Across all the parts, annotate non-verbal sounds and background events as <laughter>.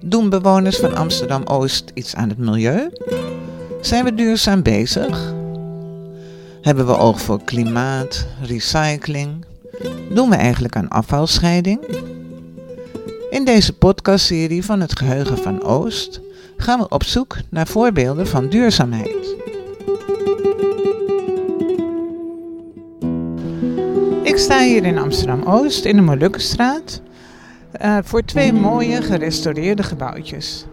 Doen bewoners van Amsterdam Oost iets aan het milieu? Zijn we duurzaam bezig? Hebben we oog voor klimaat, recycling? Doen we eigenlijk aan afvalscheiding? In deze podcastserie van het Geheugen van Oost gaan we op zoek naar voorbeelden van duurzaamheid. Ik sta hier in Amsterdam Oost in de Molukkenstraat uh, voor twee mooie gerestaureerde gebouwtjes.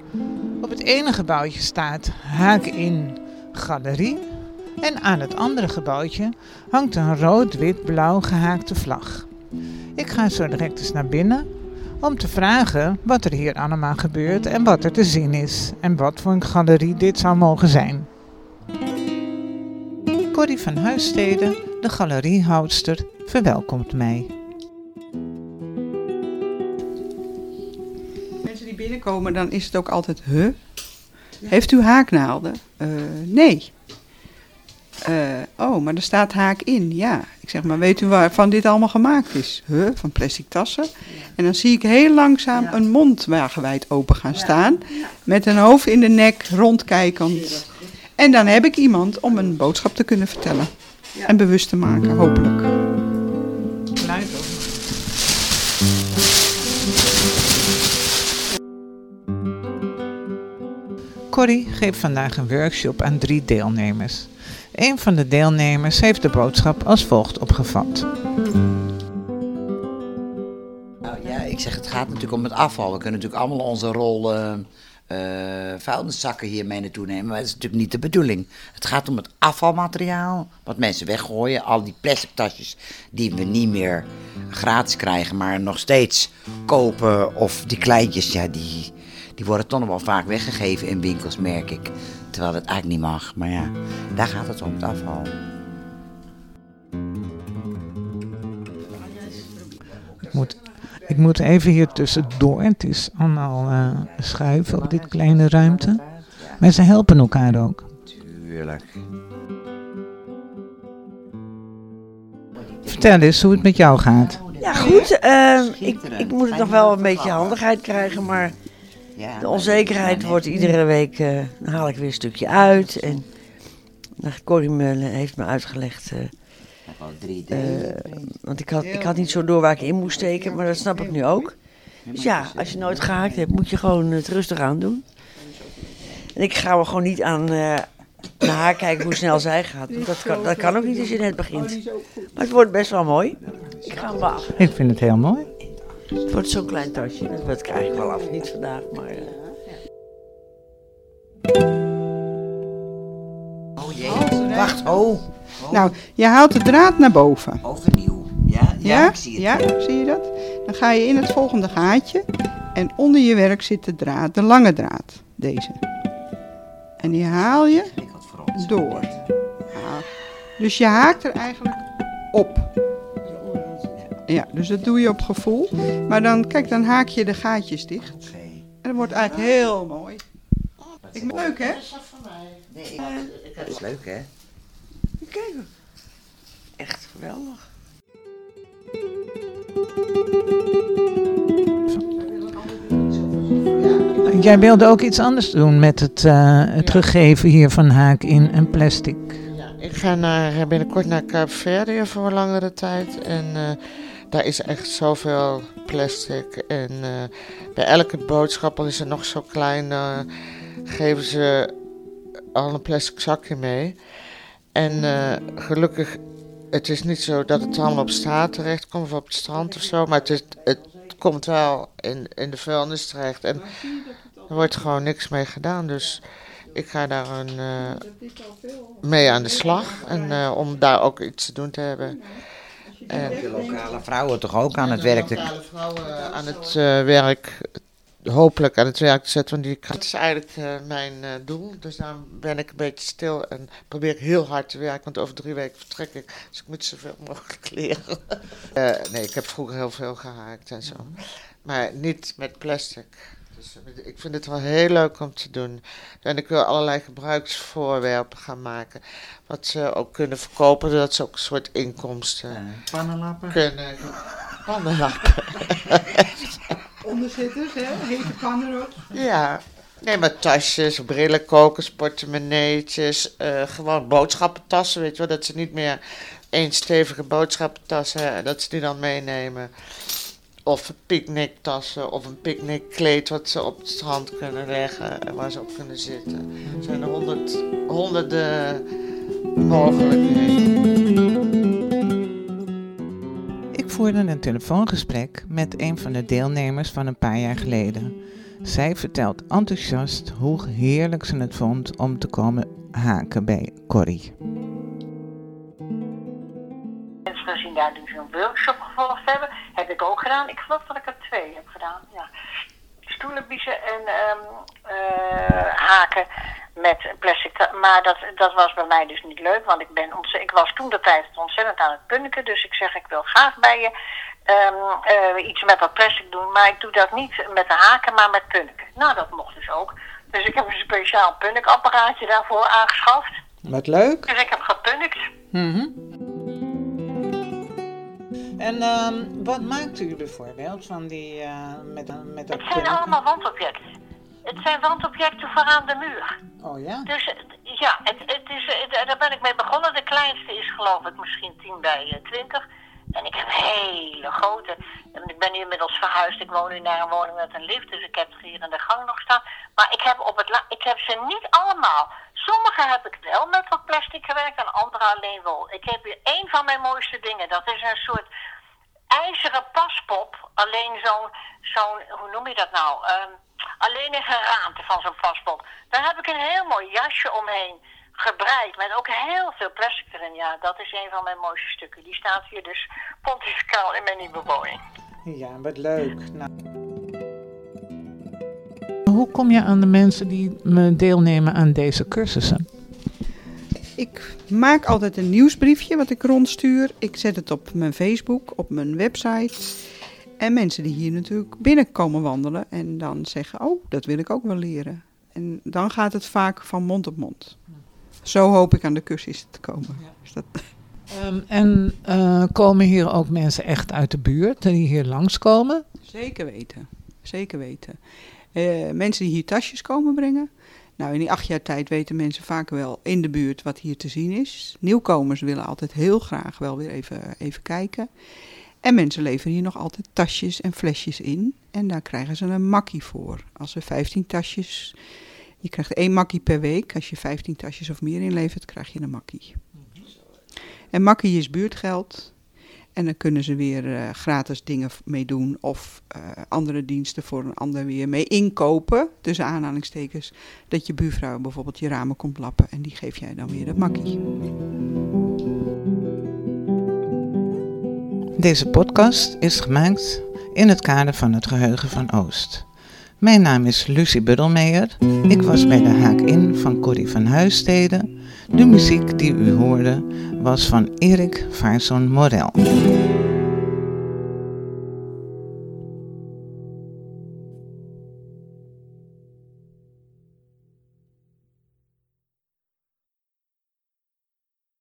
Op het ene gebouwtje staat Haak in Galerie en aan het andere gebouwtje hangt een rood-wit-blauw gehaakte vlag. Ik ga zo direct eens naar binnen om te vragen wat er hier allemaal gebeurt en wat er te zien is en wat voor een galerie dit zou mogen zijn. Corrie van Huissteden, de galeriehoudster, verwelkomt mij. Binnenkomen, dan is het ook altijd, huh? Heeft u haaknaalden? Uh, nee. Uh, oh, maar er staat haak in. Ja. Ik zeg, maar weet u waarvan dit allemaal gemaakt is? Huh? Van plastic tassen. En dan zie ik heel langzaam een mond wagenwijd open gaan staan. Met een hoofd in de nek, rondkijkend. En dan heb ik iemand om een boodschap te kunnen vertellen. En bewust te maken, hopelijk. Corrie geeft vandaag een workshop aan drie deelnemers. Een van de deelnemers heeft de boodschap als volgt opgevat. Nou ja, ik zeg het gaat natuurlijk om het afval. We kunnen natuurlijk allemaal onze rol uh, uh, vuilniszakken hiermee naartoe nemen, maar dat is natuurlijk niet de bedoeling. Het gaat om het afvalmateriaal, wat mensen weggooien. Al die plastic tasjes die we niet meer gratis krijgen, maar nog steeds kopen. Of die kleintjes, ja, die, die worden toch nog wel vaak weggegeven in winkels, merk ik. Terwijl het eigenlijk niet mag. Maar ja, daar gaat het om, het afval. Ik moet, ik moet even hier tussendoor. Het is allemaal uh, schuiven op dit kleine ruimte. Maar ze helpen elkaar ook. Tuurlijk. Vertel eens hoe het met jou gaat. Ja, goed. Uh, ik, ik moet het nog wel een beetje handigheid krijgen, maar de onzekerheid wordt iedere week, uh, dan haal ik weer een stukje uit. En Corrie Mullen heeft me uitgelegd. Uh, want ik had, ik had niet zo door waar ik in moest steken, maar dat snap ik nu ook. Dus ja, als je nooit gehaakt hebt, moet je gewoon het rustig aan doen. En ik ga er gewoon niet aan naar haar kijken hoe snel zij gaat. Want dat kan, dat kan ook niet als je net begint. Maar het wordt best wel mooi. Ik ga hem wachten. Ik vind het heel mooi. Het wordt zo'n klein tasje. Dat krijg ik wel af. Niet vandaag, maar... Uh... Oh jee. Wacht, oh. Nou, je haalt de draad naar boven. Overnieuw. Ja, ja, ja? ik zie het. Ja, zie je dat? Dan ga je in het volgende gaatje. En onder je werk zit de draad, de lange draad. Deze. En die haal je door. Dus je haakt er eigenlijk op. Ja, dus dat doe je op gevoel. Maar dan, kijk, dan haak je de gaatjes dicht. En dat wordt eigenlijk heel mooi. Ik, leuk, hè? Nee, ik, het is leuk, hè? Kijk, echt geweldig. Jij wilde ook iets anders doen met het, uh, het gegeven hier van haak in en plastic. Ja, ik ga naar, binnenkort naar Kaapverdië voor een langere tijd. En uh, daar is echt zoveel plastic. En uh, bij elke boodschap, al is het nog zo klein, geven ze al een plastic zakje mee. En uh, gelukkig, het is niet zo dat het allemaal op straat terecht komt of op het strand of zo. Maar het, is, het komt wel in, in de vuilnis terecht. En er wordt gewoon niks mee gedaan. Dus ik ga daar een, mee aan de slag. En om daar ook iets te doen te hebben. En de lokale vrouwen toch ook aan het werk? De lokale vrouwen aan het uh, werk, hopelijk aan het werk te zetten. Want die, dat is eigenlijk uh, mijn uh, doel. Dus daarom ben ik een beetje stil en probeer ik heel hard te werken. Want over drie weken vertrek ik. Dus ik moet zoveel <laughs> mogelijk leren. nee, ik heb vroeger heel veel gehaakt en zo. Maar niet met plastic. Dus ik vind het wel heel leuk om te doen. En ik wil allerlei gebruiksvoorwerpen gaan maken. Wat ze ook kunnen verkopen, zodat ze ook een soort inkomsten pannenlappen. kunnen. <laughs> Pannenlappen. <laughs> Onderzitters, hè? Hete pan erop. Ja. Nee, maar tasjes, brillenkokers, portemonneetjes, uh, gewoon boodschappentassen, weet je wel. Dat ze niet meer één stevige boodschappentas hebben, dat ze die dan meenemen. Of picknicktassen of een picknickkleed wat ze op het strand kunnen leggen en waar ze op kunnen zitten. Er zijn er honderd, honderden mogelijkheden. Ik voerde een telefoongesprek met een van de deelnemers van een paar jaar geleden. Zij vertelt enthousiast hoe heerlijk ze het vond om te komen haken bij Corrie. Gezien daar dus een workshop gevolgd hebben, heb ik ook gedaan. Ik geloof dat ik er twee heb gedaan. Ja. Stoelen biezen en um, haken met plastic. Maar dat, dat was bij mij dus niet leuk, want ik, ben ik was toen de tijd ontzettend aan het punniken. Dus ik zeg, ik wil graag bij je um, uh, iets met dat plastic doen. Maar ik doe dat niet met de haken, maar met punniken. Nou, dat mocht dus ook. Dus ik heb een speciaal punnikapparaatje daarvoor aangeschaft. Wat leuk. Dus ik heb gepunnikt. Mm En um, wat maakt u bijvoorbeeld van die, uh, met, met dat Het zijn allemaal wandobjecten. Het zijn wandobjecten voor aan de muur. Oh ja? Dus ja, het, het is, het, daar ben ik mee begonnen. De kleinste is geloof ik misschien 10 bij 20. En ik heb hele grote. En ik ben nu inmiddels verhuisd. Ik woon nu naar een woning met een lift. Dus ik heb ze hier in de gang nog staan. Maar ik heb, op het ik heb ze niet allemaal. Sommige heb ik wel met wat plastic gewerkt en andere alleen wol. Ik heb hier één van mijn mooiste dingen. Dat is een soort ijzeren paspop. Alleen zo'n, zo'n hoe noem je dat nou? Um, alleen een geraamte van zo'n paspop. Daar heb ik een heel mooi jasje omheen gebreid met ook heel veel plastic erin. Ja, dat is een van mijn mooiste stukken. Die staat hier dus pontificaal in mijn nieuwe woning. Ja, wat leuk. Nou. Hoe kom je aan de mensen die me deelnemen aan deze cursussen? Ik maak altijd een nieuwsbriefje wat ik rondstuur. Ik zet het op mijn Facebook, op mijn website. En mensen die hier natuurlijk binnenkomen wandelen en dan zeggen: Oh, dat wil ik ook wel leren. En dan gaat het vaak van mond op mond. Zo hoop ik aan de cursus te komen. Ja. Dat... Um, en uh, komen hier ook mensen echt uit de buurt die hier langskomen? Zeker weten. Zeker weten. Uh, mensen die hier tasjes komen brengen. Nou, in die acht jaar tijd weten mensen vaak wel in de buurt wat hier te zien is. Nieuwkomers willen altijd heel graag wel weer even, even kijken. En mensen leveren hier nog altijd tasjes en flesjes in. En daar krijgen ze een makkie voor. Als ze 15 tasjes je krijgt één makkie per week. Als je 15 tasjes of meer inlevert, krijg je een makkie. En makkie is buurtgeld. En dan kunnen ze weer uh, gratis dingen mee doen of uh, andere diensten voor een ander weer mee inkopen. Tussen aanhalingstekens. Dat je buurvrouw bijvoorbeeld je ramen komt lappen en die geef jij dan weer dat makkie. Deze podcast is gemaakt in het kader van het geheugen van Oost. Mijn naam is Lucie Buddelmeijer. Ik was bij de Haak In van Corrie van Huissteden. De muziek die u hoorde was van Erik Vaarson Morel.